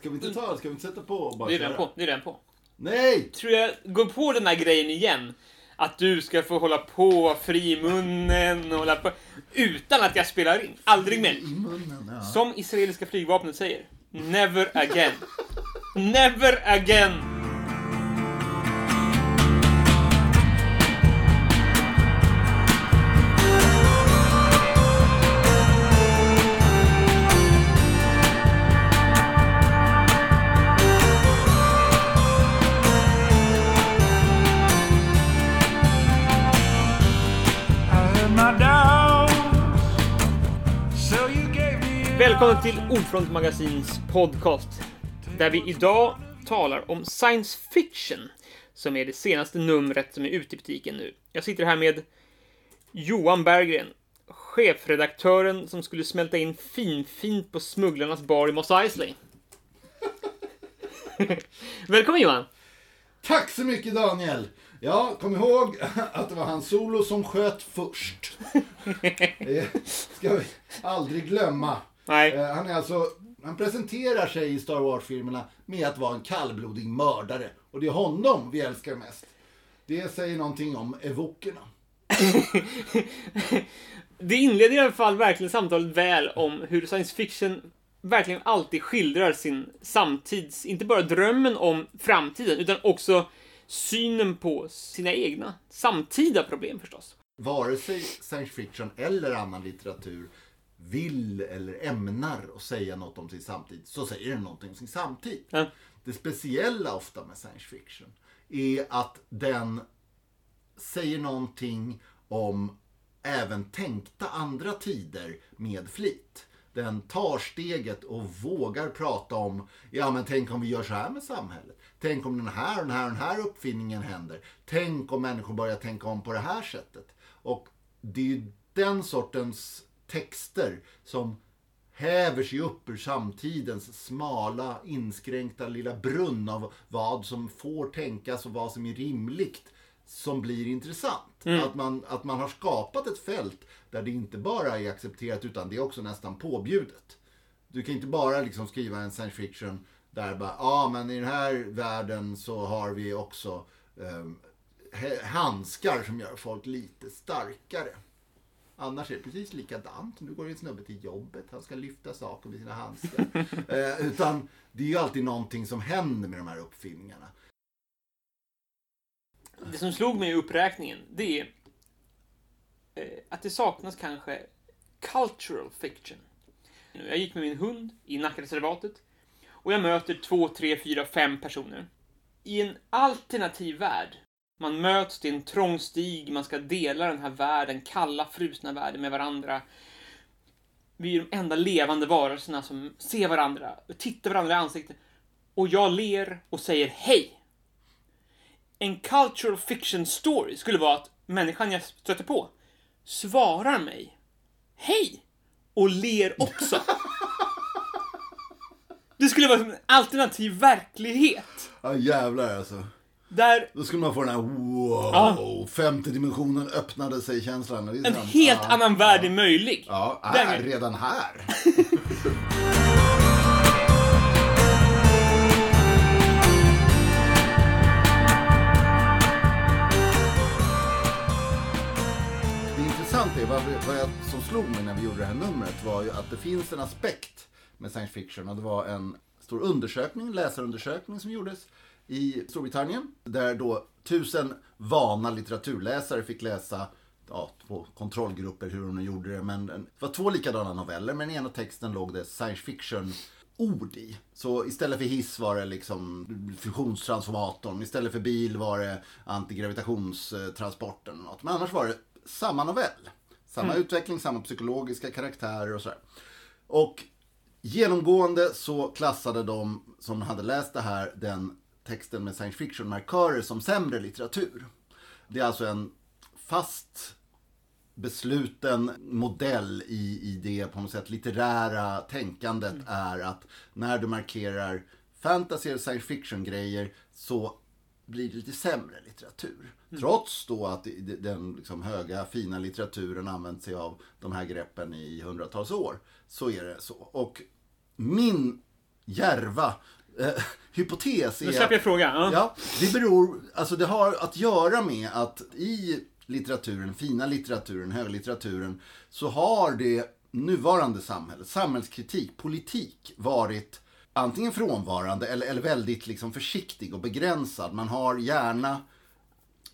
Ska vi inte ta Ska vi inte sätta på och bara är köra? på. Det är den på. Nej! Tror jag går på den här grejen igen. Att du ska få hålla på och vara fri i munnen och hålla på. Utan att jag spelar in. Aldrig mer. I munnen, ja. Som israeliska flygvapnet säger. Never again. Never again. Välkommen till Ordfront Magasins podcast. Där vi idag talar om science fiction. Som är det senaste numret som är ute i butiken nu. Jag sitter här med Johan Berggren. Chefredaktören som skulle smälta in finfint på Smugglarnas bar i Mos Eisley. Välkommen Johan! Tack så mycket Daniel! Ja, kom ihåg att det var han Solo som sköt först. Det ska vi aldrig glömma. Nej, Eh, Han är alltså, han presenterar sig i Star Wars-filmerna med att vara en kallblodig mördare. Och det är honom vi älskar mest. Det säger någonting om evokerna. det inleder i alla fall verkligen samtalet väl om hur science fiction verkligen alltid skildrar sin samtids, inte bara drömmen om framtiden, utan också synen på sina egna samtida problem förstås. Vare sig science fiction eller annan litteratur vill eller ämnar att säga något om sin samtid, så säger den någonting om sin samtid. Ja. Det speciella ofta med science fiction är att den säger någonting om även tänkta andra tider med flit. Den tar steget och vågar prata om, ja men tänk om vi gör så här med samhället. Tänk om den här och den här och den här uppfinningen händer. Tänk om människor börjar tänka om på det här sättet. Och det är ju den sortens texter som häver sig upp ur samtidens smala, inskränkta lilla brunn av vad som får tänkas och vad som är rimligt som blir intressant. Att, man, att man har skapat ett fält där det inte bara är accepterat utan det är också nästan påbjudet. Du kan inte bara liksom skriva en science fiction där bara, ja ah, men i den här världen så har vi också um, handskar som gör folk lite starkare. Annars är det precis likadant. Nu går en snubbe till jobbet, han ska lyfta saker med sina handskar. eh, utan det är ju alltid någonting som händer med de här uppfinningarna. Det som slog mig i uppräkningen, det är eh, att det saknas kanske cultural fiction. Jag gick med min hund i Nackareservatet och jag möter två, tre, fyra, fem personer. I en alternativ värld. Man möts, det är en trång stig, man ska dela den här världen, kalla, frusna världen med varandra. Vi är de enda levande varelserna som ser varandra, tittar varandra i ansiktet. Och jag ler och säger hej en cultural fiction story skulle vara att människan jag stöter på svarar mig hej och ler också. Det skulle vara en alternativ verklighet. Ja jävlar alltså. Där Då skulle man få den här wow, Ja. femte dimensionen öppnade sig känslan. En sant. helt ja, annan värld är möjlig. Ja, Den är redan här. Det intressanta är, vad, vad jag, som slog mig när vi gjorde det här numret var ju att det finns en aspekt med science fiction och det var en stor undersökning, läsarundersökning som gjordes i Storbritannien där då tusen vana litteraturläsare fick läsa ja, två kontrollgrupper hur de nu gjorde det. Men det var två likadana noveller, men i ena texten låg det science fiction ord i. Så istället för hiss var det liksom fusionstransformatorn, istället för bil var det antigravitationstransporten. något. Men annars var det samma novell. Samma utveckling, samma psykologiska karaktärer och sådär. Och genomgående så klassade de som hade läst det här den texten med science fiction-markörer som sämre litteratur. Det är alltså en fast besluten modell i, i det på något sätt litterära tänkandet är att när du markerar fantasy eller science fiction-grejer så blir det lite sämre litteratur. Trots då att den liksom höga fina litteraturen använt sig av de här greppen i hundratals år så är det så. Och min järva eh, hypotes Nu är släpper jag frågan. Ja. Ja, det beror, alltså det har att göra med att i litteraturen, fina litteraturen, höglitteraturen, så har det nuvarande samhället, samhällskritik, politik varit antingen frånvarande eller, eller väldigt liksom försiktig och begränsad. Man har gärna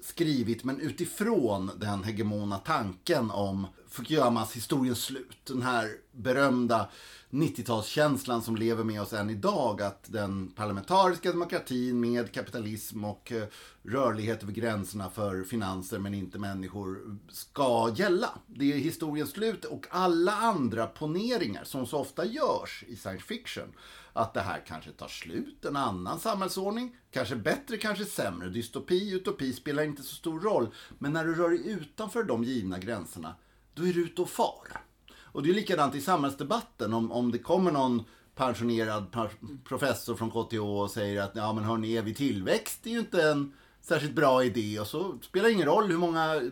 skrivit, men utifrån den hegemona tanken om Fukuyamas historiens slut. Den här berömda 90-talskänslan som lever med oss än idag. Att den parlamentariska demokratin med kapitalism och eh, rörlighet över gränserna för finanser men inte människor ska gälla. Det är historiens slut och alla andra poneringar som så ofta görs i science fiction att det här kanske tar slut, en annan samhällsordning, kanske bättre, kanske sämre. Dystopi, utopi spelar inte så stor roll. Men när du rör dig utanför de givna gränserna, då är du ute och far. Och det är likadant i samhällsdebatten. Om, om det kommer någon pensionerad professor från KTH och säger att ja men hörni, evig tillväxt är ju inte en särskilt bra idé. Och så spelar det ingen roll hur många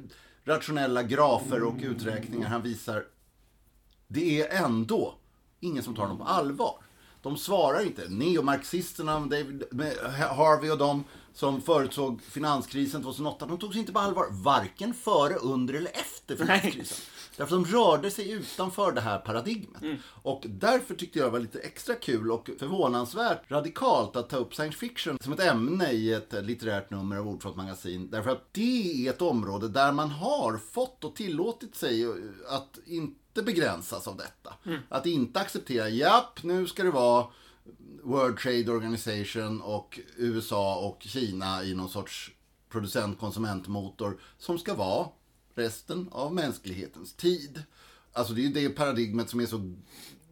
rationella grafer och uträkningar han visar. Det är ändå ingen som tar dem på allvar. De svarar inte. Neomarxisterna, David, Harvey och de som förutsåg finanskrisen 2008, de togs inte på allvar. Varken före, under eller efter finanskrisen. Därför att de rörde sig utanför det här paradigmet. Och därför tyckte jag det var lite extra kul och förvånansvärt radikalt att ta upp science fiction som ett ämne i ett litterärt nummer av Ordfront magasin. Därför att det är ett område där man har fått och tillåtit sig att inte begränsas av detta. Att inte acceptera, japp, nu ska det vara World Trade Organization och USA och Kina i någon sorts producent-konsumentmotor som ska vara resten av mänsklighetens tid. Alltså det är ju det paradigmet som är så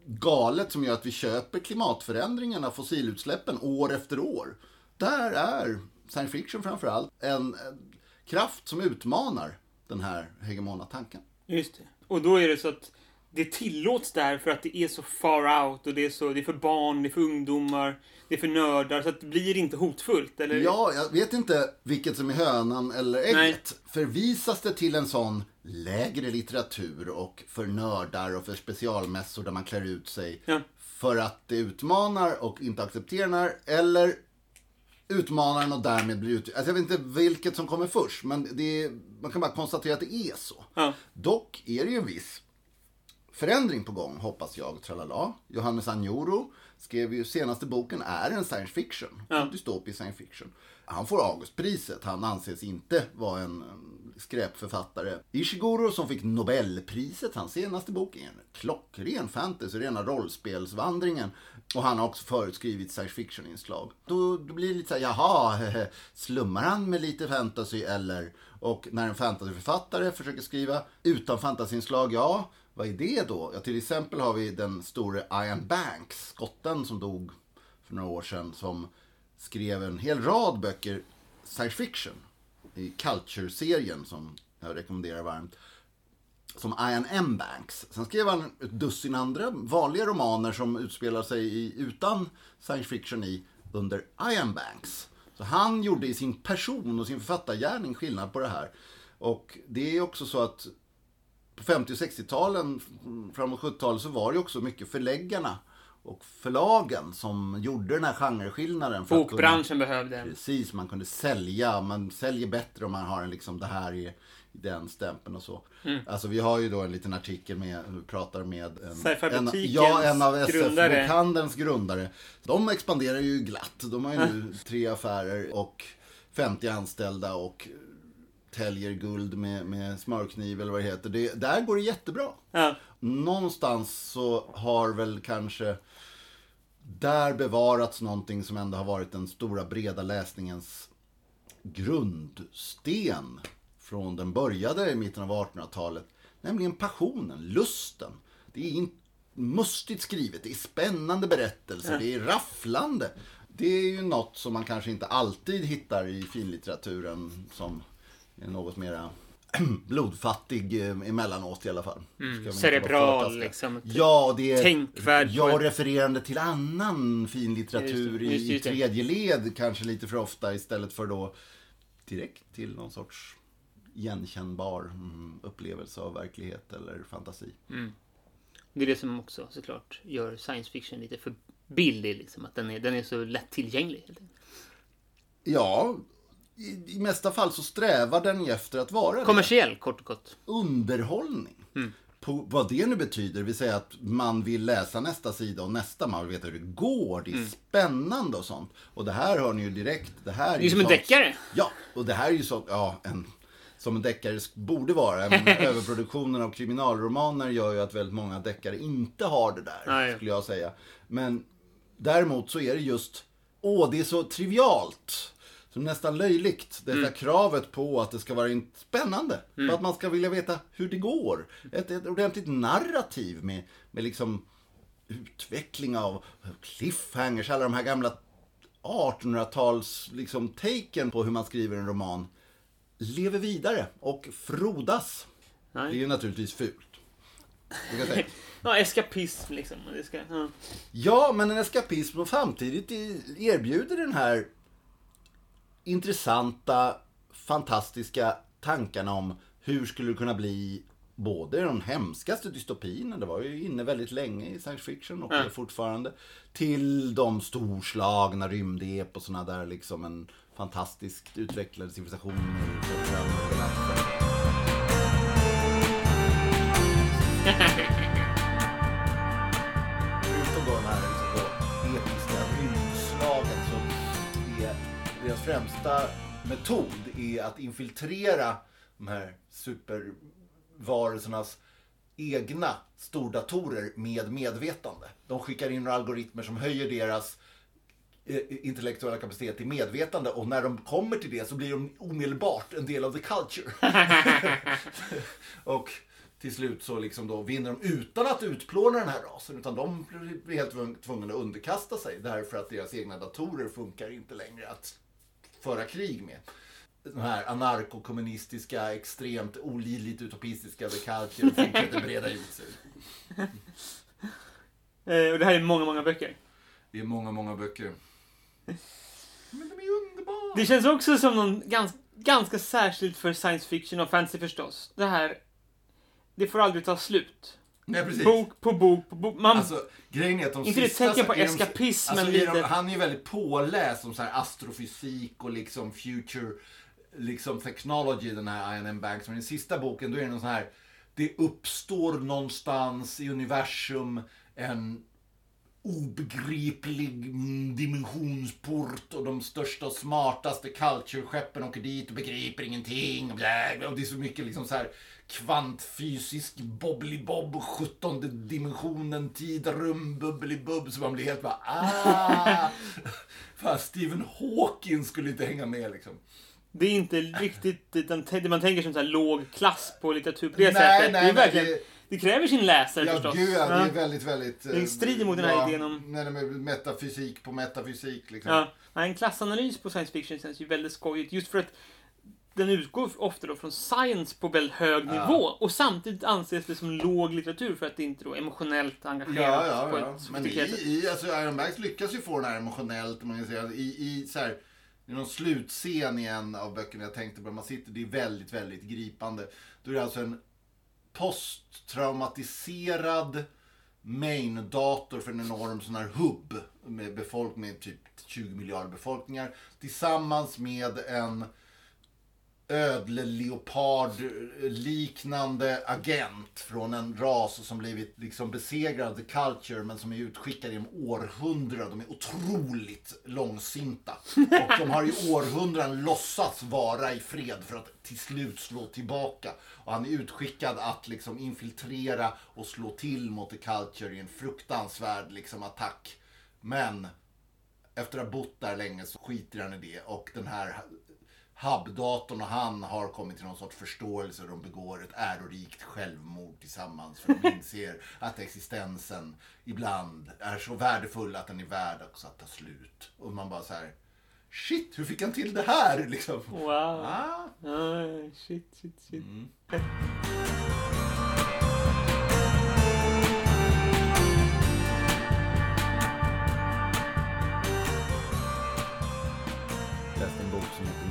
galet som gör att vi köper klimatförändringarna, fossilutsläppen, år efter år. Där är science fiction framförallt en, en kraft som utmanar den här hegemona tanken. Just det. Och då är det så att det tillåts där för att det är så far out och det är, så, det är för barn, det är för ungdomar, det är för nördar. Så att det blir inte hotfullt. Eller? Ja, jag vet inte vilket som är hönan eller ägget. Nej. Förvisas det till en sån lägre litteratur och för nördar och för specialmässor där man klär ut sig Ja. för att det utmanar och inte accepterar eller utmanar den och därmed blir ut... Alltså jag vet inte vilket som kommer först, men det är, man kan bara konstatera att det är så. Ja. Dock är det ju en viss förändring på gång, hoppas jag. Tralala. Johannes Anjoro skrev ju senaste boken är en science fiction. Ja. Dystopisk science fiction. Han får Augustpriset. Han anses inte vara en skräpförfattare. Ishiguro som fick Nobelpriset, hans senaste bok, är en klockren fantasy, rena rollspelsvandringen. Och han har också förutskrivit science fiction-inslag. Då, då blir det lite så här, jaha, slummar han med lite fantasy eller? Och när en fantasyförfattare försöker skriva utan fantasyinslag, ja, vad är det då? Ja, till exempel har vi den store Ian Banks, skotten som dog för några år sedan, som skrev en hel rad böcker science fiction i Culture-serien som jag rekommenderar varmt. Som Ian M. Banks. Sen skrev han ett dussin andra vanliga romaner som utspelar sig i, utan science fiction i under Ian Banks. Så han gjorde i sin person och sin författargärning skillnad på det här. Och det är också så att på 50 och 60-talen, framåt 70-talet, så var det också mycket förläggarna och förlagen som gjorde den här genreskillnaden. för att kunna- Bokbranschen behövde en. Precis, man kunde sälja. Man säljer bättre om man har en liksom det här i, i den stämpeln och så. Mm. Alltså vi har ju då en liten artikel med, vi pratar med en, en, ja, en av. SF-bokhandelns grundare. De expanderar ju glatt. De har ju nu tre affärer och 50 anställda och täljer guld med, med smörkniv eller vad det heter. Det, där går det jättebra. Ja. Någonstans så har väl kanske där bevarats någonting som ändå har varit den stora breda läsningens grundsten från den började i mitten av 1800-talet. Nämligen passionen, lusten. Det är inte mustigt skrivet, det är spännande berättelser, det är rafflande. Det är ju något som man kanske inte alltid hittar i finlitteraturen som något mera blodfattig eh, emellanåt i alla fall. Vara Cerebral, liksom. Ja, det är Tänkvärd ett- refererande till annan finlitteratur Just det, just i, tredje led kanske lite för ofta istället för då direkt till någon sorts igenkännbar mm, upplevelse av verklighet eller fantasi. Det är det som också såklart gör science fiction lite för billig. Liksom, att den är, den är så lättillgänglig. Ja, i, i mesta fall så strävar den ju efter att vara det. Kommersiell, kort och gott. underhållning. På vad det nu betyder, det vill säga att man vill läsa nästa sida och nästa, man vill veta hur det går, det är spännande och sånt. Och det här hör ni ju direkt. Det här är, Det är ju som en sånt- deckare. Ja, och det här är ju så, ja, en, som en deckare borde vara. Men överproduktionen av kriminalromaner gör ju att väldigt många deckare inte har det där, Nej. skulle jag säga. Men däremot så är det just, åh, det är så trivialt. Så nästan löjligt, det här kravet på att det ska vara spännande. På att man ska vilja veta hur det går. Ett, ett ordentligt narrativ med, med liksom utveckling av cliffhangers, alla de här gamla 1800-tals liksom taken på hur man skriver en roman lever vidare och frodas. Nej. Det är naturligtvis fult. Ja, eskapism liksom. Ska, ja. Ja, men en eskapism och samtidigt erbjuder den här intressanta, fantastiska tankarna om hur skulle det kunna bli både de hemskaste dystopierna, det var ju inne väldigt länge i science fiction och är fortfarande, till de storslagna rymdeposerna där liksom en fantastiskt utvecklad civilisation. går fram främsta metod är att infiltrera de här supervarelsernas egna stordatorer med medvetande. De skickar in algoritmer som höjer deras eh, intellektuella kapacitet till medvetande och när de kommer till det så blir de omedelbart en del av the culture. och till slut så liksom då vinner de utan att utplåna den här rasen utan de blir helt tvung- tvungna att underkasta sig därför att deras egna datorer funkar inte längre att föra krig med. Den här anarkokommunistiska, extremt olidligt utopistiska the culture fortsätter breda ut sig. Eh, och det här är många, många böcker. Det är många, många böcker. Men de är underbara! Det känns också som någon gans, ganska särskilt för science fiction och fantasy förstås. Det här, det får aldrig ta slut. Nej, precis. Bok på bok på bok. Man, Alltså, grejen är att de Inte det sista... tecken på så är de- eskapism, alltså, de, lite- Han är ju väldigt påläst om så här astrofysik och liksom future liksom technology, den här Ian M. Banks. Men i den sista boken, då är det någon sån här... Det uppstår någonstans i universum en obegriplig dimensionsport och de största och smartaste culture-skeppen åker dit och begriper ingenting. Och, blä, och det är så mycket liksom så här kvantfysisk bobbly-bob, 17 dimensionen, tid, rum, bubbly-bubb. Så man blir helt bara ah! Fast Stephen Hawking skulle inte hänga med liksom. det är inte riktigt det, man tänker som så här låg klass på litteratur på det Nej, sättet. nej, det, är verkligen, det- det... kräver sin läsare Ja, förstås. gud ja, det Ja. är väldigt, väldigt... Det strider mot den här idén om- När det är metafysik på metafysik liksom. Ja, nej, en klassanalys på science fiction känns ju väldigt skojigt. Just för att den utgår ofta då från science på väldigt hög Ja. nivå. Och samtidigt anses det som låg litteratur för att det inte då är emotionellt engagerat Ja, ja, ja. ett Men i, i alltså Iron Banks lyckas ju få den här emotionellt, man kan säga, i, i så här, i någon slutscen i en av böckerna jag tänkte på, man sitter, det är väldigt, väldigt gripande. Då är det alltså en posttraumatiserad main-dator för en enorm sån här hubb med befolkning, med typ 20 miljarder befolkningar, tillsammans med en ödleleopard-liknande agent från en ras som blivit liksom besegrad av the culture men som är utskickade genom århundraden. De är otroligt långsinta. Och de har i århundraden låtsats vara i fred för att till slut slå tillbaka. Och han är utskickad att liksom infiltrera och slå till mot the culture i en fruktansvärd liksom attack. Men efter att ha bott där länge så skiter han i det och den här Hub-datorn och han har kommit till någon sorts förståelse och de begår ett ärorikt självmord tillsammans för de inser att existensen ibland är så värdefull att den är värd också att ta slut. Och man bara så här Shit, hur fick han till det här liksom? Wow. Ah, Ah, shit, shit, shit. Jag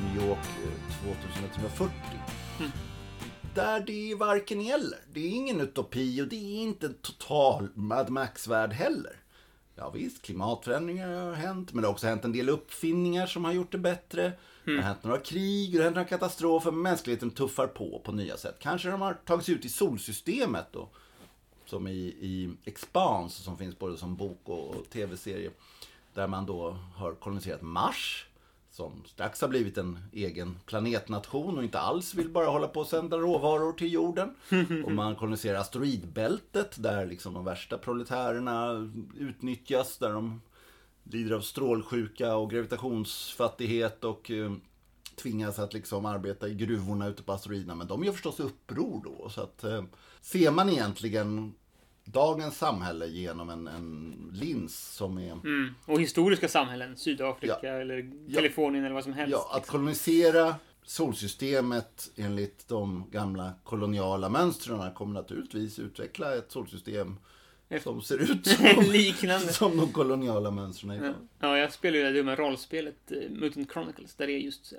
New York eh, 2140. Där det är varken eller. Det är ingen utopi och det är inte en total Mad Max-värld heller. Ja visst, klimatförändringar har hänt, men det har också hänt en del uppfinningar som har gjort det bättre. Det har hänt några krig, det har hänt några katastrofer, men mänskligheten tuffar på på nya sätt. Kanske de har tagit sig ut i solsystemet då. Som i, i Expanse, som finns både som bok och, och tv-serie. Där man då har koloniserat Mars. Som strax har blivit en egen planetnation och inte alls vill bara hålla på och sända råvaror till jorden. Och man koloniserar asteroidbältet där liksom de värsta proletärerna utnyttjas. Där de lider av strålsjuka och gravitationsfattighet och eh, tvingas att liksom arbeta i gruvorna ute på asteroiderna. Men de gör förstås uppror då. Så att eh, ser man egentligen dagens samhälle genom en, en lins som är Mm. Och historiska samhällen, Sydafrika Ja. eller Kalifornien eller vad som helst. Ja, att kolonisera solsystemet enligt de gamla koloniala mönstren kommer naturligtvis utveckla ett solsystem som ser ut som, Liknande. som de koloniala mönstren idag. Ja, jag spelar ju det dumma rollspelet eh, Mutant Chronicles, där det är just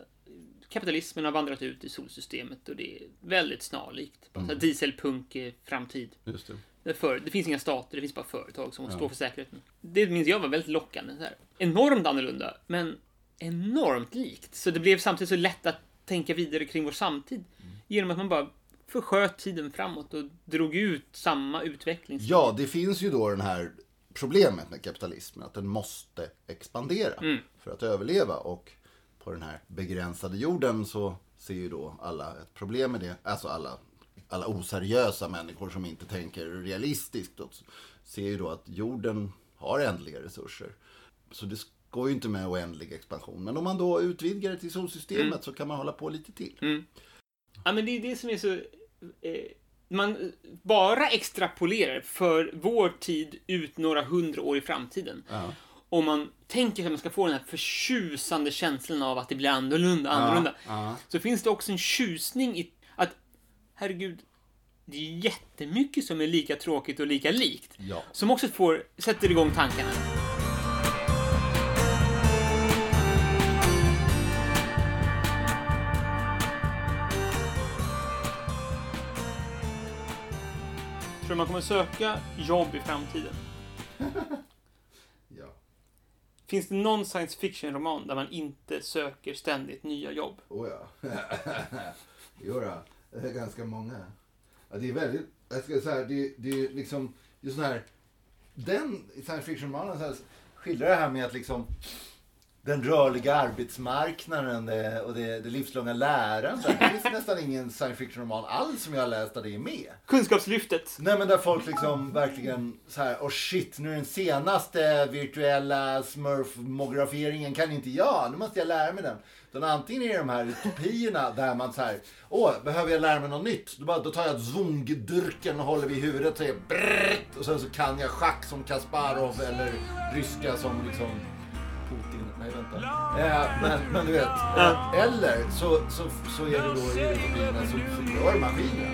kapitalismen har vandrat ut i solsystemet och det är väldigt snarlikt. Mm. Dieselpunk framtid. Just det. Det, för, det finns inga stater, det finns bara företag som står för säkerheten. Det minns jag var väldigt lockande. Så här. Enormt annorlunda, men enormt likt. Så det blev samtidigt så lätt att tänka vidare kring vår samtid. Genom att man bara försköt tiden framåt och drog ut samma utveckling. Ja, det finns ju då den här problemet med kapitalismen, att den måste expandera för att överleva. Och på den här begränsade jorden så ser ju då alla ett problem med det. Alltså alla, alla oseriösa människor som inte tänker realistiskt ser ju då att jorden har ändliga resurser. Så det går ju inte med oändlig expansion. Men om man då utvidgar det till solsystemet så kan man hålla på lite till. Ja, men det är det som är så... Eh, man bara extrapolerar för vår tid ut några hundra år i framtiden. Ja. Om man tänker sig att man ska få den här förtjusande känslan av att det blir annorlunda, annorlunda. ja. Så finns det också en tjusning i att, herregud, det är jättemycket som är lika tråkigt och lika likt. Ja. Som också får, sätter igång tankarna. Tror du man kommer söka jobb i framtiden? Finns det någon science fiction-roman där man inte söker ständigt nya jobb? Oh ja. jo då, det är ganska många. Ja, det är väldigt, jag ska säga, det, det är liksom, just den här, den science fiction-romanen skildrar det här med att liksom den rörliga arbetsmarknaden det, och det, det livslånga lärandet. Det finns nästan ingen science fiction-roman alls som jag har läst där det är med. Kunskapslyftet. Nej men där folk liksom verkligen så här, oh shit, nu är den senaste virtuella smurfmograferingen kan inte jag, nu måste jag lära mig den. Utan antingen är det de här utopierna där man så här, åh, behöver jag lära mig något nytt? Då, bara, då tar jag zongdurken och håller vid huvudet och säger brrrt, och sen så kan jag schack som Kasparov eller ryska som liksom. Nej, vänta. Eh, men, men du vet. Eh, eller så, så, så är det då i utopierna så, så gör maskinen.